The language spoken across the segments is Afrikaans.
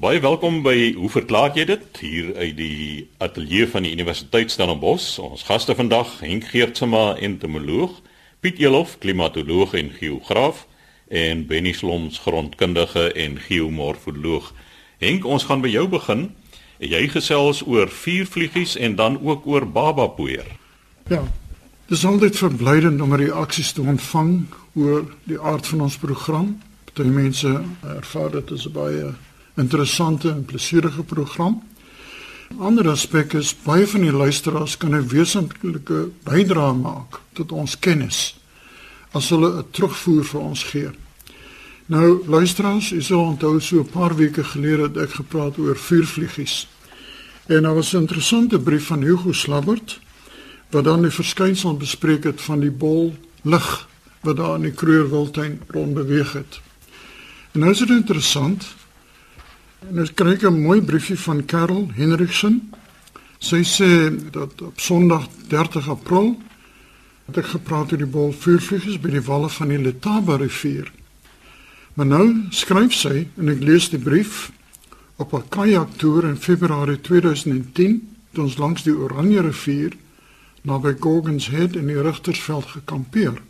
Baie welkom by Hoe verklaar jy dit hier uit die ateljee van die Universiteit Stellenbosch. Ons gaste vandag Henk Geertsma, entomoloog, Piet Elof, klimatoloog en geograaf en Benny Sloms, grondkundige en geomorfoloog. Henk, ons gaan by jou begin. Jy gesels oor vuurvliegies en dan ook oor babapoeier. Ja. Dit is altyd verblydend om reaksies te ontvang oor die aard van ons program. Party mense ervaar dit as baie interessante en plesierige program. Ander aspek is baie van die luisteraars kan 'n wesentlike bydrae maak tot ons kennis as hulle 'n terugvoer vir ons gee. Nou luisteraars, ek sou onthou so 'n paar weke gelede het ek gepraat oor vuurvliegies. En daar was 'n interessante brief van Hugo Slabbert wat dan die verskynsel bespreek het van die bol lig wat daar in die Krugerwildtuin rond beweeg het. En nou is dit interessant. En ek kry 'n mooi briefie van Karel Henriksen. Sy sê dat op Sondag 30 April het ek gepraat oor die bol vuurvliegers by die walle van die Letaba rivier. Maar nou skryf sy en ek lees die brief op 'n kajaktoer in Februarie 2010 toe ons langs die Oranje rivier naby Gorgons Head in die Rigtersveld gekampeer.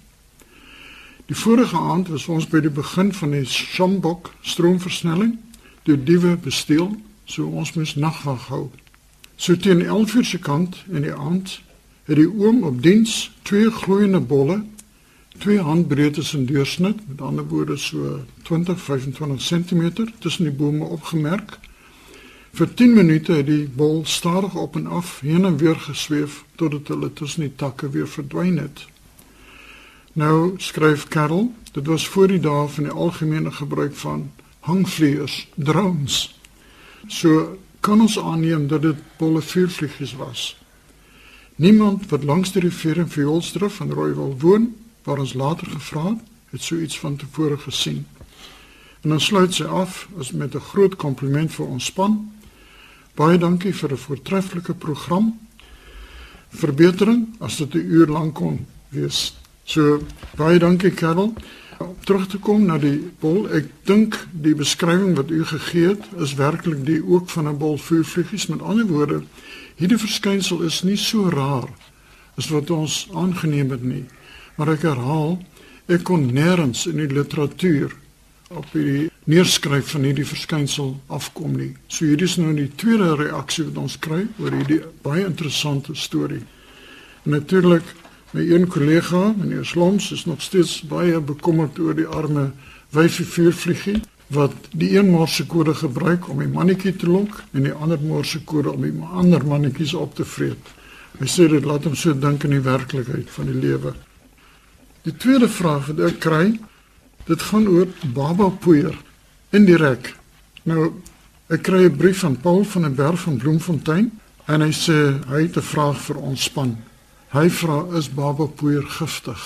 Die vorige aand was ons by die begin van die Shambok stroomversnelling deur diewe besteel, so ons moes nagwag hou. So teen 11:00 se kant in die aand het die oom op diens twee gloeiende bolle, twee handbreedte in deursnit, met ander woorde so 20-25 cm tussen die bome opgemerk Vir 10 minute het die bol stadig op en af heen en weer gesweef totdat hulle tussen die takke weer verdwyn het. Nou skryf Karel, dit was voor die dae van die algemene gebruik van hangvliegers, drones. So kan ons aanneem dat dit bolle vuurvliegies was. Niemand wat langs die rivier in Vioolsdrift van Rooiwal woon, waar ons later gevra het, het so iets van tevore gesien. En dan sluit sy af as met 'n groot kompliment vir ons span Baie dankie vir 'n voortreffelike program. Verbetering as dit 'n uur lank kon wees. So baie dankie Karel. Om terug te kom na die bol, ek dink die beskrywing wat u gegee het is werklik die ook van 'n bol vuurvliegies. Met ander woorde, hierdie verskynsel is nie so raar as wat ons aangeneem het nie. Maar ek herhaal, ek kon nêrens in die literatuur op hierdie neerskryf van hierdie verskynsel afkom nie. So hierdie is nou die tweede reaksie wat ons kry oor hierdie baie interessante storie. Natuurlik my een kollega, meneer Sloms, is nog steeds baie bekommerd oor die arme wyfie vuurvliegie wat die een morse kode gebruik om 'n mannetjie te lok en die ander morse kode om die ander mannetjies op te vreet. Hy sê dit laat hom so dink aan die werklikheid van die lewe. Die tweede vraag wat ek kry Dit gaan oor baba poeier indirek. Nou ek kry 'n brief van Paul van der Berg van Bloemfontein en hy sê hy het 'n vraag vir ons span. Hy vra is baba poeier giftig?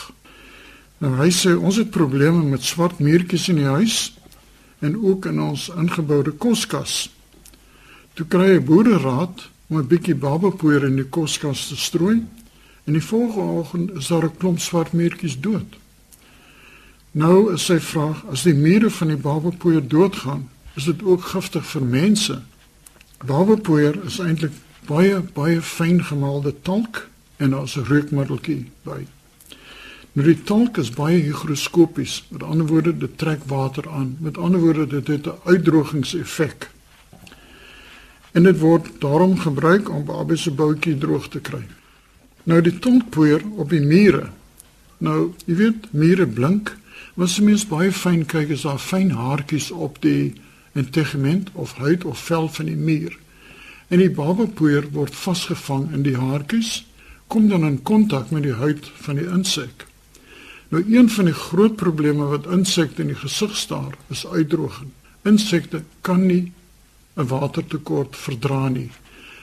Nou hy sê ons het probleme met swart muurtjies in die huis en ook in ons ingeboude koskas. Toe kry hy boereraad om 'n bietjie baba poeier in die koskas te strooi en die volgende oggend is daar 'n klomp swart muurtjies dood. Nou is sy vraag, as die mure van die babapoeier doodgaan, is dit ook giftig vir mense? Babapoeier is eintlik baie baie fyn gemaalde talk en daar's 'n reukmiddeltjie by. Nou die talk is baie hygroskopies, met ander woorde dit trek water aan. Met ander woorde dit het 'n uitdrogingseffek. En dit word daarom gebruik om babas se boutjie droog te kry. Nou die talkpoeier op die mure. Nou, jy weet, mure blink Wat se mens baie fyn kyk is daar fyn haartjies op die integement of huid of vel van die muur. En die babapoeier word vasgevang in die haartjies, kom dan in kontak met die huid van die insek. Nou een van die groot probleme wat insekte in die gesig staar, is uitdroging. Insekte kan nie 'n watertekort verdra nie.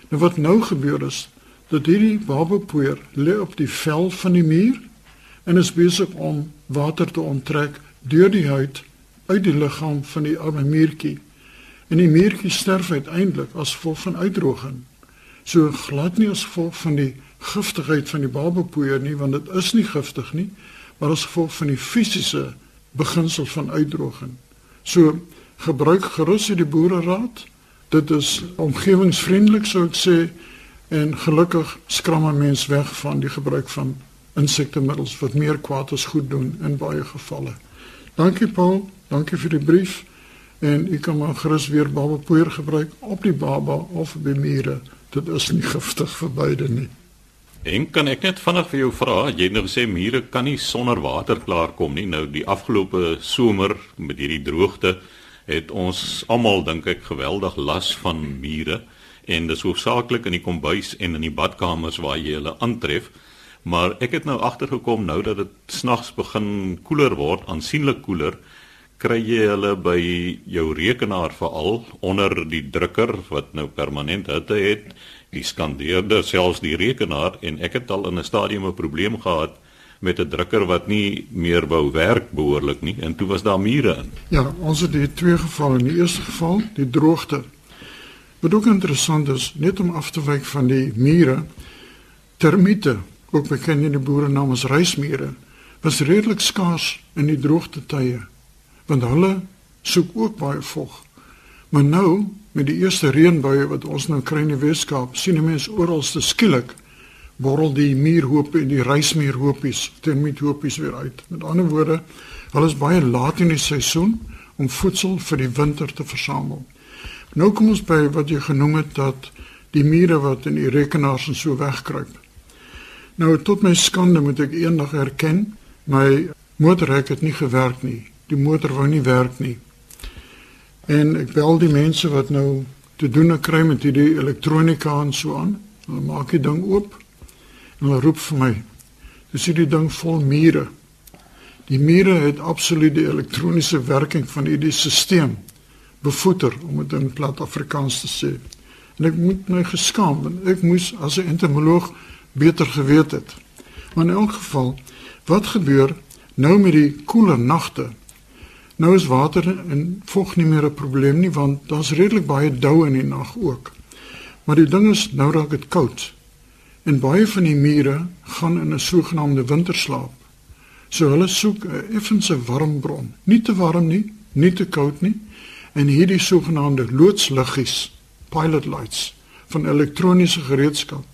Nou wat nou gebeur is dat hierdie babapoeier lê op die vel van die muur en is besig om water te onttrek deur die huid uit die liggaam van die arme muurtjie. En die muurtjie sterf uiteindelik as gevolg van uitdroging. So glad nie as gevolg van die giftigheid van die babapoeier nie, want dit is nie giftig nie, maar as gevolg van die fisiese beginsel van uitdroging. So gebruik gerus die boereraad. Dit is omgewingsvriendelik sou ek sê en gelukkig skram 'n mens weg van die gebruik van insektemiddels wat meer kwaad as goed doen in baie gevalle. Dankie Paul, dankie vir die brief en ek kan maar gerus weer babapoeier gebruik op die baba of by mure. Dit is nie giftig vir beide nie. En kan ek net vinnig vir jou vra, jy het nou gesê mure kan nie sonder water klaarkom nie. Nou die afgelope somer met hierdie droogte het ons almal dink ek geweldig las van mure en dis hoofsaaklik in die kombuis en in die badkamers waar jy hulle aantref. Maar ek het nou agtergekom nou dat dit snags begin koeler word, aansienlik koeler kry jy hulle by jou rekenaar veral onder die drukker wat nou permanent hitte het, die skandeerder selfs die rekenaar en ek het al in 'n stadium 'n probleem gehad met 'n drukker wat nie meer wou werk behoorlik nie en toe was daar mure in. Ja, ons het die twee gevalle. In die eerste geval, die droogte. Wat ook interessant is, net om af te wyk van die mure, termiete, ook bekend in die boere naam as reismure, was redelik skaars in die droogte tye want hulle soek ook baie vog. Maar nou met die eerste reënbuie wat ons nou kry in die Weskaap, sien mense oral te skielik borrel die muurhoope en die reismuurhoopies, termiethoopies weer uit. Met ander woorde, hulle is baie laat in die seisoen om voedsel vir die winter te versamel. Nou kom ons by wat jy genoem het dat die mure wat in die rekenaars en so wegkruip. Nou tot my skande moet ek eendag erken, my motorhek het nie gewerk nie die motor wou nie werk nie. En ek bel die mense wat nou te doen kry met hierdie elektronika en so aan. Hulle maak die ding oop en hulle roep vir my. Dis hierdie ding vol mure. Die mure het absoluut die elektroniese werking van hierdie stelsel bevoeter om dit in plat Afrikaans te sê. En ek moet my geskaam want ek moes as 'n entomoloog beter geweet het. Maar in elk geval, wat gebeur nou met die koeler nagte? Nou is water en vog nie meer 'n probleem nie want daar's redelik baie dou in die nag ook. Maar die ding is nou raak dit koud. En baie van die mure gaan in 'n sogenaamde winterslaap. So hulle soek 'n effense warm bron. Nie te warm nie, nie te koud nie. En hierdie sogenaamde loodsliggies, pilot lights van elektroniese gereedskap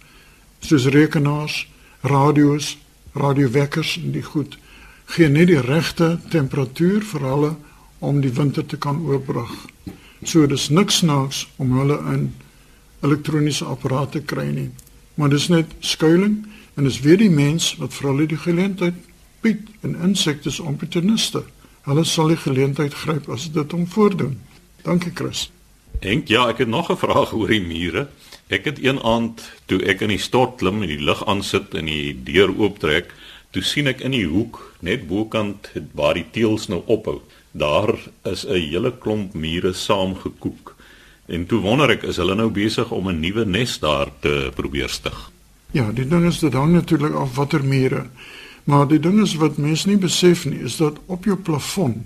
soos rekenaars, radio's, radiowekkers en die goed gee net die regte temperatuur vir hulle om die winter te kan oorbrug. So dis niks snaaks om hulle in elektroniese apparate kry nie. Maar dis net skuiling en dis weer die mens wat vir hulle die geleentheid bied en insekte is opportuniste. Hulle sal die geleentheid gryp as dit hom voordoen. Dankie Chris. Enk ja, ek het nog 'n vraag oor die mure. Ek het een aand toe ek in die stort klim en die lig aansit en die deur ooptrek, toe sien ek in die hoek net bokant waar die teels nou ophou. Daar is 'n hele klomp mure saamgekoek. En toe wonder ek is hulle nou besig om 'n nuwe nes daar te probeer stig? Ja die ding is dit hang natuurlik af watter mure maar die ding is wat mense nie besef nie is dat op jou plafon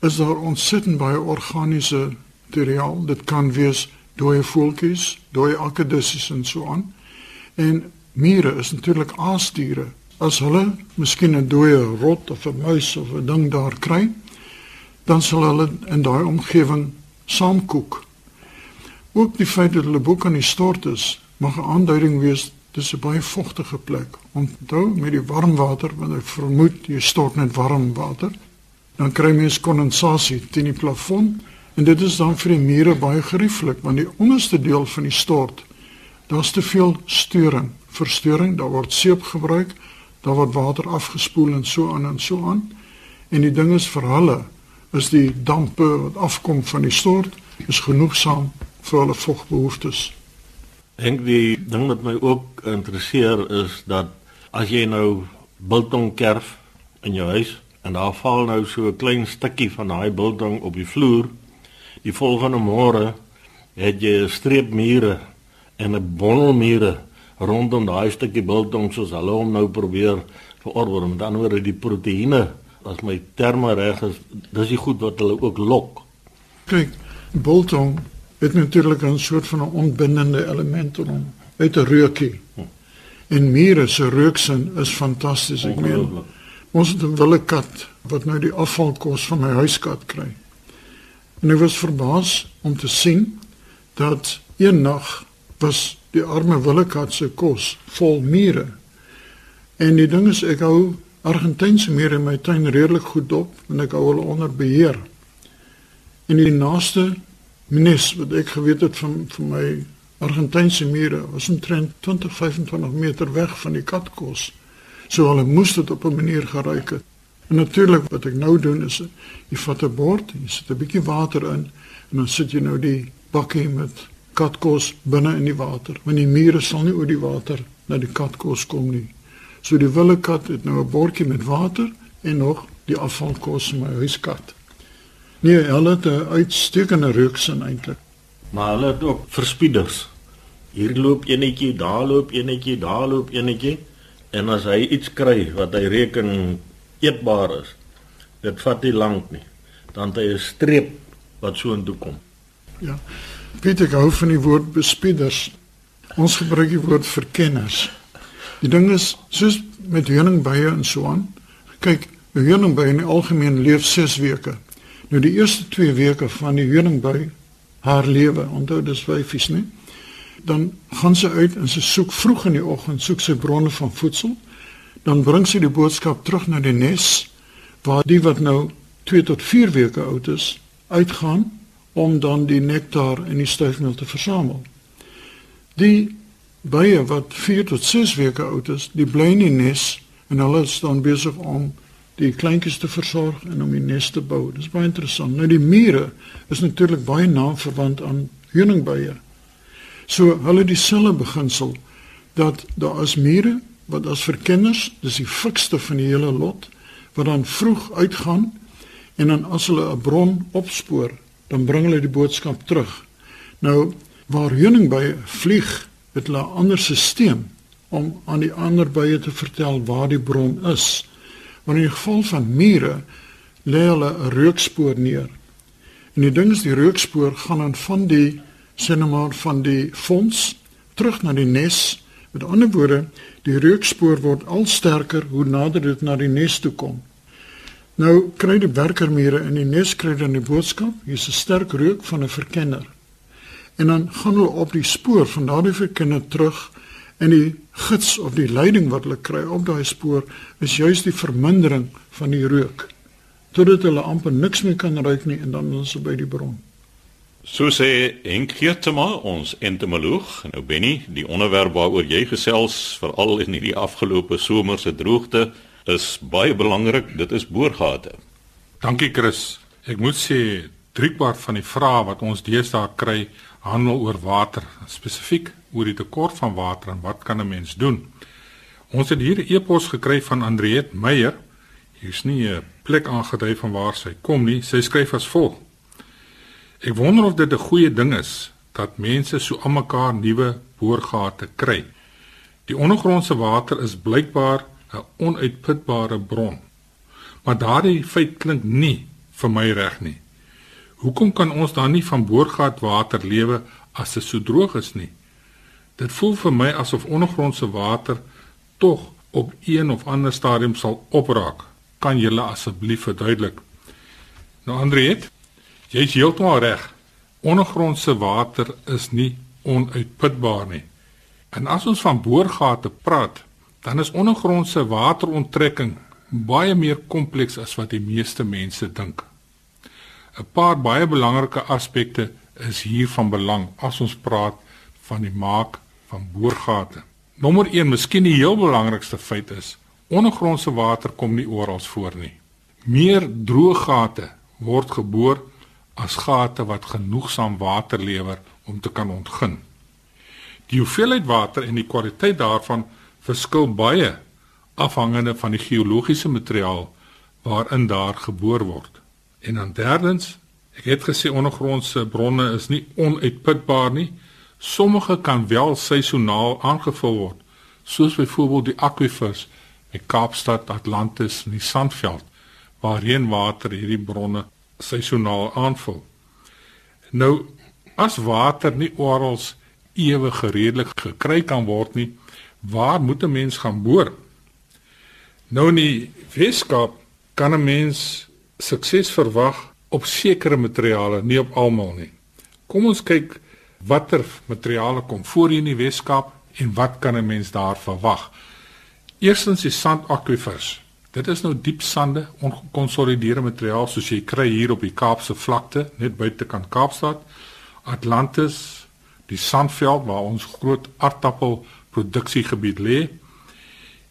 is daar ontsettend baie organiese materiaal. Dit kan wees dooie voeltjies dooie akedissies en so aan. En mure is natuurlik aasdiere as hulle miskien 'n dooie rot of 'n muis of 'n ding daar kry, dan sal hulle in daai omgewing saamkoek. Ook die feit dat hulle boek aan die stort is, mag 'n aanduiding wees dis 'n baie vogtige plek. Onthou met die warm water, want ek vermoed jy stort net warm water, dan kry mens kondensasie teen die plafon en dit is dan vir die mure baie gerieflik want die onderste deel van die stort daar's te veel storing, verstoring, daar word seep gebruik daar word water afgespoel en so aan en so aan. En die ding is vir hulle is die dampe wat afkom van die stort is genoegsaam vir hulle vogbehoeftes. Dink die ding wat my ook interesseer is dat as jy nou biltong kerf in jou huis en daar val nou so 'n klein stukkie van daai biltong op die vloer, die volgende môre het jy 'n streep mure en 'n bondel mure rondom daai stukkie biltong soos hulle hom nou probeer verorber met ander woorde die proteïene as my terme reg is dis die goed wat hulle ook lok. Kyk biltong het natuurlik 'n soort van 'n onbindende element in hom. Uit 'n reukie. En mure se reuksin is fantasties ek meen. Ons het 'n wille kat wat nou die afvalkos van my huiskat kry. En ek was verbaas om te sien dat een nag was die arme willekat se kos vol mure. En die ding is ek hou Argentynse mure in my tuin redelik goed dop en ek hou hulle onder beheer. En die naaste nes wat ek geweet het van van my Argentynse mure was omtrent 20 25 meter weg van die katkos. So hulle moes dit op 'n manier geruik het. En natuurlik wat ek nou doen is jy vat 'n bord, jy sit 'n bietjie water in en dan sit jy nou die bakkie met katkos binne in die water. Want die mure sal nie oor die water na die katkos kom nie. So die wilde kat het nou 'n bordjie met water en nog die afvalkos van my huiskat. Nee, hulle het 'n uitstekende reuksin eintlik. Maar hulle het ook verspieders. Hier loop enetjie, daar loop enetjie, daar loop enetjie en as hy iets kry wat hy reken eetbaar is, dit vat nie lank nie. Dan het hy 'n streep wat so intoe kom. Ja. Pieter hou van die woord bespieders. Ons gebruik die woord verkenners. Die ding is soos met heuningbye en so aan. Kyk, 'n heuningby in die algemeen leef 6 weke. Nou die eerste 2 weke van die heuningby haar lewe, onthou dis wyfies, né? Dan gaan sy uit en sy soek vroeg in die oggend soek sy bronne van voedsel. Dan bring sy die boodskap terug na die nes waar die wat nou 2 tot 4 weke oud is, uitgaan om dan die nektar en die stuifmeel te versamel. Die bye wat 4 tot 6 weke oud is, die bly in die nes en hulle staan besig om die kleintjies te versorg en om die nes te bou. Dis baie interessant. Nou die mure is natuurlik baie naam verwant aan heuningbye. So hulle dieselfde beginsel dat daar as mure wat as verkenners, dis die fikste van die hele lot wat dan vroeg uitgaan en dan as hulle 'n bron opspoor, dan bring hulle die boodskap terug. Nou waar heuningbye vlieg het hulle 'n ander stelsel om aan die ander bye te vertel waar die bron is. Maar in die geval van mure lê hulle 'n rookspoor neer. En die ding is die rookspoor gaan dan van die sinemaar van die fonds terug na die nes. Met ander woorde, die rookspoor word al sterker hoe nader dit na die nes toe kom. Nou kry die werkermure in die nes kry dan die boodskap, hier's 'n sterk reuk van 'n verkenner en dan gaan hulle op die spoor van daardie verkinder terug en die gids of die leiding wat hulle kry op daai spoor is juis die vermindering van die reuk totdat hulle amper niks meer kan ruik nie en dan is hulle by die bron. So sê Henk Geertema, ons entomoloog. Nou Benny, die onderwerp waaroor jy gesels veral in hierdie afgelope somer se droogte is baie belangrik. Dit is boorgate. Dankie Chris. Ek moet sê driekwart van die vrae wat ons deesdae kry handel oor water, spesifiek oor die tekort van water en wat kan 'n mens doen? Ons het hier 'n e-pos gekry van Andriet Meyer. Hier's nie 'n plek aangedui van waar sy kom nie. Sy skryf as volg: Ek wonder of dit 'n goeie ding is dat mense so almekaar nuwe boorgate kry. Die ondergrondse water is blykbaar 'n onuitputbare bron. Maar daardie feit klink nie vir my reg nie. Hoekom kan ons dan nie van boorgatwater lewe as dit so droog is nie? Dit voel vir my asof ondergrondse water tog op een of ander stadium sal opraak. Kan jy asseblief verduidelik? Nou Andriet, jy's heeltemal reg. Ondergrondse water is nie onuitputbaar nie. En as ons van boorgate praat, dan is ondergrondse wateronttrekking baie meer kompleks as wat die meeste mense dink. 'n paar baie belangrike aspekte is hier van belang as ons praat van die maak van boorgate. Nommer 1, miskien die heel belangrikste feit is, ondergrondse water kom nie oral voor nie. Meer droë gate word geboor as gate wat genoegsaam water lewer om te kan ontgin. Die hoeveelheid water en die kwaliteit daarvan verskil baie afhangende van die geologiese materiaal waarin daar geboor word. En dan derdens, ek het gesê ondergrondse bronne is nie onuitputbaar nie. Sommige kan wel seisoonaal aangevul word, soos byvoorbeeld die akwifers in Kaapstad, Atlantis en die Sandveld, waar reënwater hierdie bronne seisoonaal aanvul. Nou, as water nie oral ewe gereedelik gekry kan word nie, waar moet 'n mens gaan boor? Nou in die Weskaap kan 'n mens sukses verwag op sekere materiale, nie op almal nie. Kom ons kyk watter materiale kom voor hier in die Weskaap en wat kan 'n mens daar verwag? Eerstens die sandakwifers. Dit is nou diep sande, ongekonsolideerde materiaal soos jy kry hier op die Kaapse vlakte, net buite kan Kaapstad, Atlantis, die Sandveld waar ons groot aardappelproduksiegebied lê.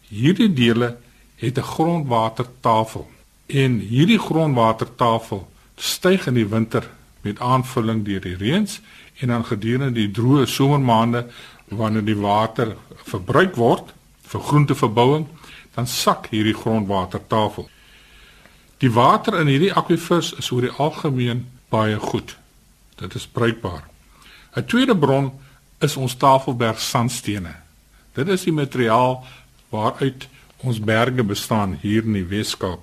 Hierdie dele het 'n grondwatertafel en hierdie grondwatertafel styg in die winter met aanvulling deur die reëns en dan gedurende die droë somermaande wanneer die water verbruik word vir groenteverbouing, dan sak hierdie grondwatertafel. Die water in hierdie akwifers is oor die algemeen baie goed. Dit is bruikbaar. 'n Tweede bron is ons Tafelberg sandstene. Dit is die materiaal waaruit ons berge bestaan hier in die Weskaap.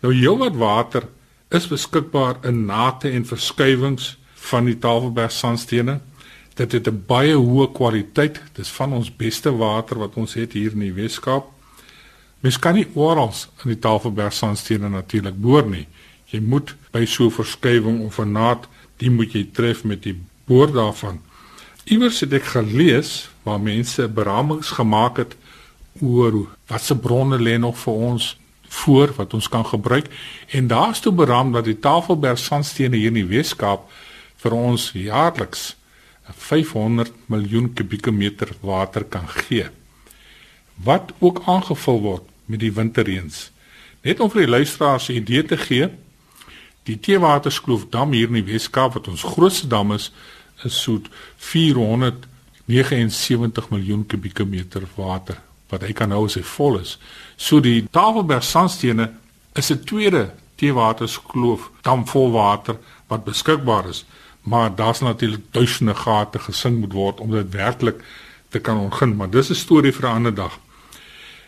Nou heelwat water is beskikbaar in nate en verskuiwings van die Tafelberg sandstene. Dit het 'n baie hoë kwaliteit. Dis van ons beste water wat ons het hier in die Weskaap. Mens kan nie oral in die Tafelberg sandstene natuurlik boor nie. Jy moet by so 'n verskywing of 'n naad, die moet jy tref met die boor daarvan. Iewers het ek gelees waar mense beramings gemaak het oor watse bronne lê nog vir ons voor wat ons kan gebruik en daar's toe beram dat die Tafelberg sandstene hier in die Weskaap vir ons jaarliks 500 miljoen kubieke meter water kan gee. Wat ook aangevul word met die winterreëns. Net om vir die luisteraars 'n idee te gee, die Teewaterskloof dam hier in die Weskaap wat ons grootste dam is, is so 479 miljoen kubieke meter water wat hy kan hou as hy vol is. So die Tafelberg sandstene is 'n tweede Teewaterskloof dam vol water wat beskikbaar is maar daar's natuurlik duisende gate gesing moet word om dit werklik te kan ontgin, maar dis 'n storie vir 'n ander dag.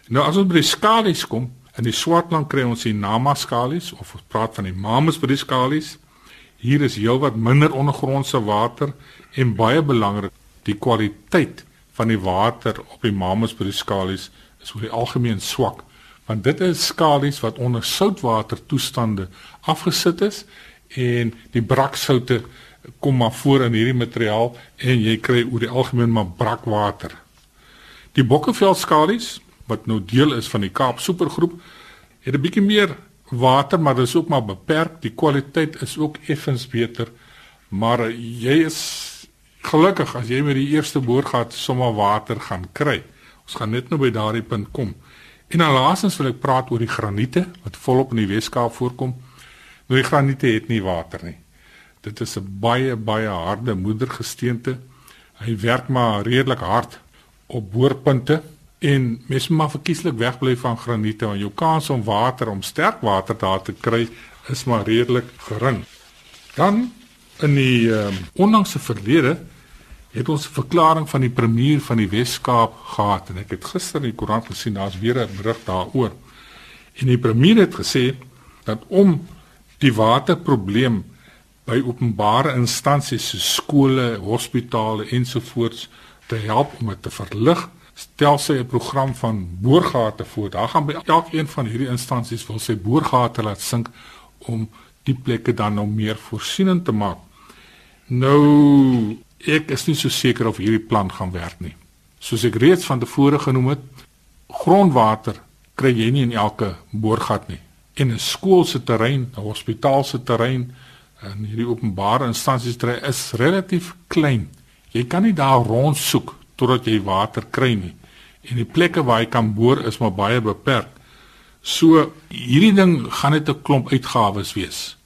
Nou as ons by die skalies kom, in die Swartland kry ons die Nama skalies of ons praat van die Mamas by die skalies. Hier is heelwat minder ondergrondse water en baie belangrik, die kwaliteit van die water op die die skalies is oor die algemeen swak, want dit is skalies wat onder soutwater toestande afgesit is en die braksoute kom maar voor in hierdie materiaal en jy kry oor die algemeen maar brakwater. Die Bokkeveld-skalies wat nou deel is van die Kaap Supergroep het 'n bietjie meer water, maar dit is ook maar beperk. Die kwaliteit is ook effens beter, maar jy is gelukkig as jy met die eerste boorgat sommer water gaan kry. Ons gaan net nou by daardie punt kom. En dan laasens wil ek praat oor die graniete wat volop in die Weskaap voorkom. Nou die graniete het nie water nie. Dit is 'n baie baie harde moedergesteente. Hy werk maar redelik hard op boorpunte en mens moet maar verkieslik wegbly van graniete want jou kans om water om sterk water daar te kry is maar redelik gering. Dan in die um, onlangse verlede het ons 'n verklaring van die premier van die Wes-Kaap gehad en ek het gister in die koerant gesien daar's weer 'n berig daaroor. En die premier het gesê dat om die waterprobleem by openbare instansies so skole, hospitale ensovoorts te help om dit te verlig. Stel sy 'n program van boorgate voor. Daar gaan by elkeen van hierdie instansies wil sy boorgate laat sink om die plekke dan nou meer voorsienend te maak. Nou ek is nie so seker of hierdie plan gaan werk nie. Soos ek reeds van tevore genoem het, grondwater kry jy nie in elke boorgat nie. En 'n skool se terrein, 'n hospitaal se terrein, in hierdie openbare instansies dry is relatief klein. Jy kan nie daar rond soek totdat jy water kry nie. En die plekke waar jy kan boor is maar baie beperk. So hierdie ding gaan net 'n klomp uitgawes wees.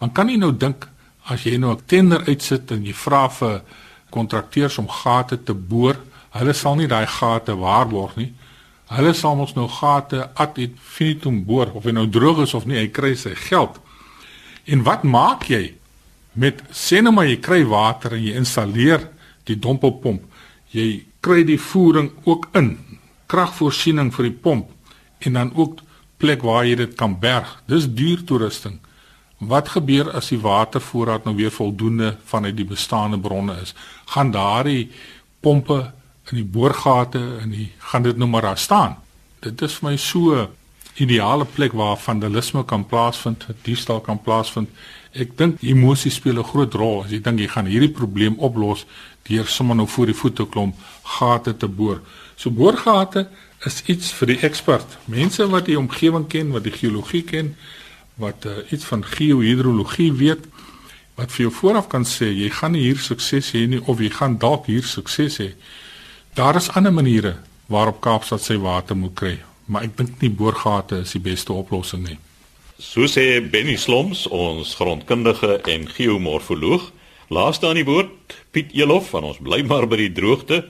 Man kan nie nou dink as jy nou 'n tender uitsit en jy vra vir kontrakteurs om gate te boor, hulle sal nie daai gate waarborg nie. Hulle sal mos nou gate ad infinitum boor of hy nou droog is of nie, hy kry sy geld. En wat maak jy met sê nou maar jy kry water en jy installeer die dompelpomp. Jy kry die voering ook in. Kragvoorsiening vir die pomp en dan ook plek waar jy dit kan berg. Dis duur toerusting. Wat gebeur as die watervoorraad nou weer voldoende vanuit die bestaande bronne is? Gaan daardie pompe in die boorgate en die gaan dit nou maar daar staan. Dit is vir my so ideale plek waar vandalisme kan plaasvind, diefstal kan plaasvind. Ek dink emosie speel 'n groot rol. As jy dink jy gaan hierdie probleem oplos deur sommer nou voor die voete klomp gate te boor. So boorgate is iets vir die ekspert. Mense wat die omgewing ken, wat die geologie ken, wat uh, iets van geohidrologie weet, wat vir jou vooraf kan sê jy gaan nie hier sukses hê nie of jy gaan dalk hier sukses hê. Daar is ander maniere waarop Kaapstad sy water moet kry, maar ek dink nie boorgate is die beste oplossing nie. So sê Benny Sloms, ons grondkundige en geomorfoloog. Laaste aan die woord, Piet Elof van ons bly maar by die droogte.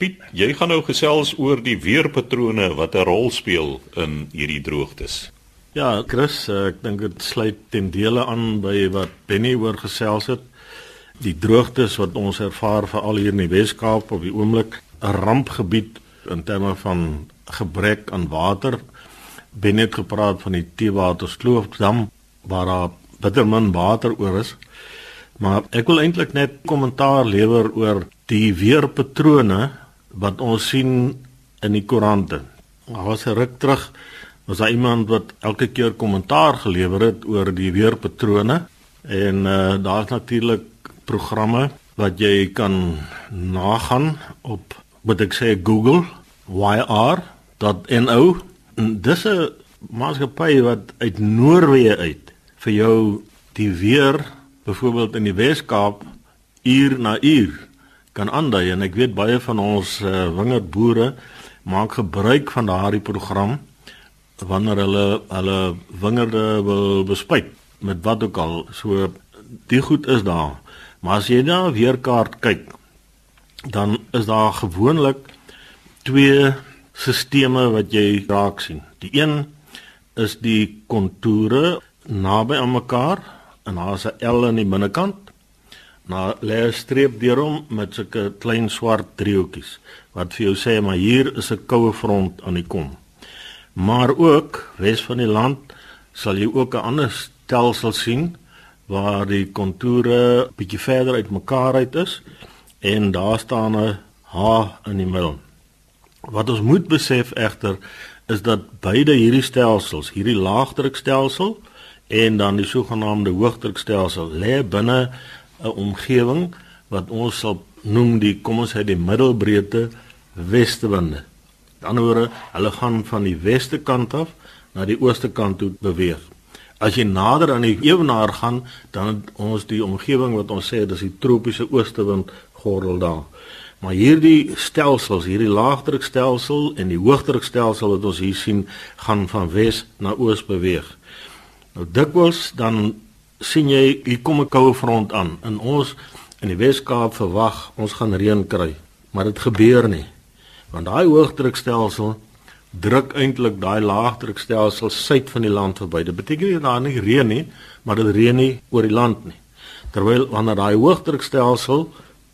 Piet, jy gaan nou gesels oor die weerpatrone wat 'n rol speel in hierdie droogtes. Ja, Chris, ek dink dit sluit ten dele aan by wat Benny oor gesels het. Die droogtes wat ons ervaar veral hier in die Wes-Kaap op die oomblik, 'n rampgebied in terme van gebrek aan water. Ben het gepraat van die Teewaterskloofdam waar daar bitter min water oor is. Maar ek wil eintlik net kommentaar lewer oor die weerpatrone wat ons sien in die koerante. Daar was 'n ruk terug was daar iemand wat elke keer kommentaar gelewer het oor die weerpatrone en uh, daar's natuurlik programme wat jy kan nagaan op wat ek sê Google yr.no dis 'n maatskappy wat uit Noorwe uit vir jou die weer byvoorbeeld in die Wes-Kaap uur na uur kan aandui. En ek weet baie van ons uh, wingerdboere maak gebruik van daardie program wanneer hulle hulle wingerde wil bespuit met wat ook al. So die goed is daar. Maar as jy na 'n weerkaart kyk dan is daar gewoonlik twee sisteme wat jy raak sien. Die een is die kontoure naby aan mekaar en daar's 'n L aan die binnekant. Na lê 'n streep deur hom met sulke klein swart driehoekies wat vir jou sê maar hier is 'n koue front aan die kom. Maar ook wes van die land sal jy ook 'n ander stelsel sien waar die kontoure bietjie verder uitmekaar uit is en daar staan 'n H in die middel. Wat ons moet besef egter is dat beide hierdie stelsels, hierdie laagdrukstelsel en dan die sogenaamde hoogdrukstelsel lê binne 'n omgewing wat ons sal noem die kom ons sê die middelbreedte westewinde. Dan hoor hulle gaan van die weste kant af na die ooste kant toe beweeg. As jy nader aan die ewenaar gaan, dan ons die omgewing wat ons sê dis die tropiese oostewind gordel daar. Maar hierdie stelsels, hierdie laagdrukstelsel en die hoogdrukstelsel wat ons hier sien, gaan van wes na oos beweeg. Nou dikwels dan sien jy hier kom 'n koue front aan en ons in die Wes-Kaap verwag ons gaan reën kry, maar dit gebeur nie. Want daai hoogdrukstelsel druk eintlik daai laagdrukstelsel suid van die land verby. Dit beteken nie daar nie reën nie, maar dit reën nie oor die land nie. Terwyl wanneer daai hoogdrukstelsel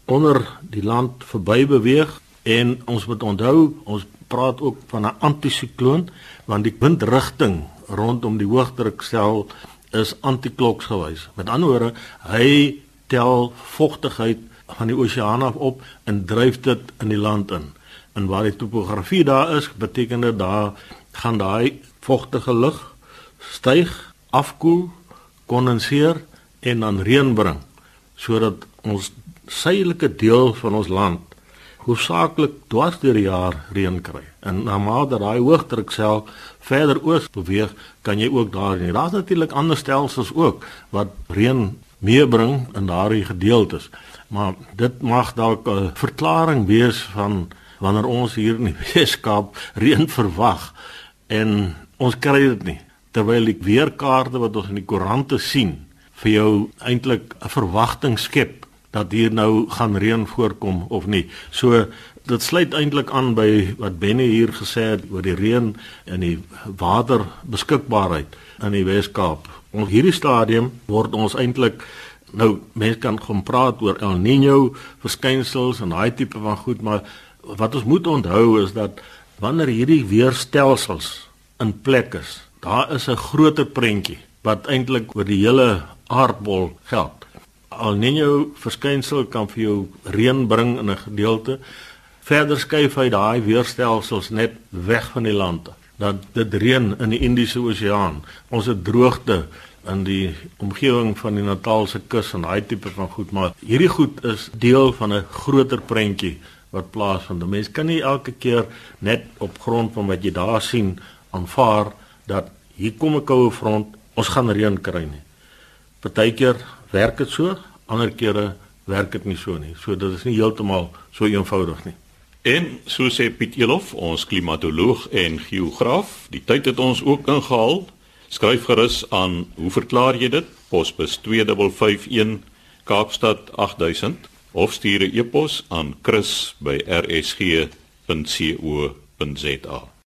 onder die land verby beweeg en ons moet onthou ons praat ook van 'n antisikloon want die windrigting rondom die hoogdruksel is antikloksgewys. Met ander woorde, hy tel vogtigheid van die oseaan af op en dryf dit in die land in. En waar die topografie daar is, beteken dit daar gaan daai vogtige lug styg, afkoel, kondenseer en dan reën bring sodat ons suidelike deel van ons land hoofsaaklik dwars deur die jaar reën kry. En na mate daai hoogdruksel verder oos beweeg, kan jy ook daar nie. Daar's natuurlik ander stelsels ook wat reën meebring in daardie gedeeltes. Maar dit mag dalk 'n verklaring wees van wanneer ons hier in die Weskaap reën verwag en ons kry dit nie. Terwyl die weerkaarte wat ons in die koerante sien vir jou eintlik 'n verwagting skep dat hier nou gaan reën voorkom of nie. So dit sluit eintlik aan by wat Benny hier gesê het oor die reën en die waterbeskikbaarheid in die Wes-Kaap. Op hierdie stadium word ons eintlik nou mense kan gaan praat oor El Niño verskynsels en daai tipe van goed, maar wat ons moet onthou is dat wanneer hierdie weerstelsels in plek is, daar is 'n groter prentjie wat eintlik oor die hele aardbol geld. El Niño verskynsel kan vir jou reën bring in 'n gedeelte. Verder skuif hy daai weerstelsels net weg van die land. dat dit reën in die Indiese Oseaan. Ons het droogte in die omgewing van die Natalse kus en daai tipe van goed, maar hierdie goed is deel van 'n groter prentjie wat plaasvind. 'n Mens kan nie elke keer net op grond van wat jy daar sien aanvaar dat hier kom 'n koue front, ons gaan reën kry nie. Partykeer werk dit so, ander kere werk dit nie so nie. So dit is nie heeltemal so eenvoudig nie. En so sê Piet Elof, ons klimatoloog en geograaf, die tyd het ons ook ingehaal. Skryf gerus aan, hoe verklaar jy dit? Posbus 2551 Kaapstad 8000 of stuur 'n e-pos aan chris@rsg.co.za.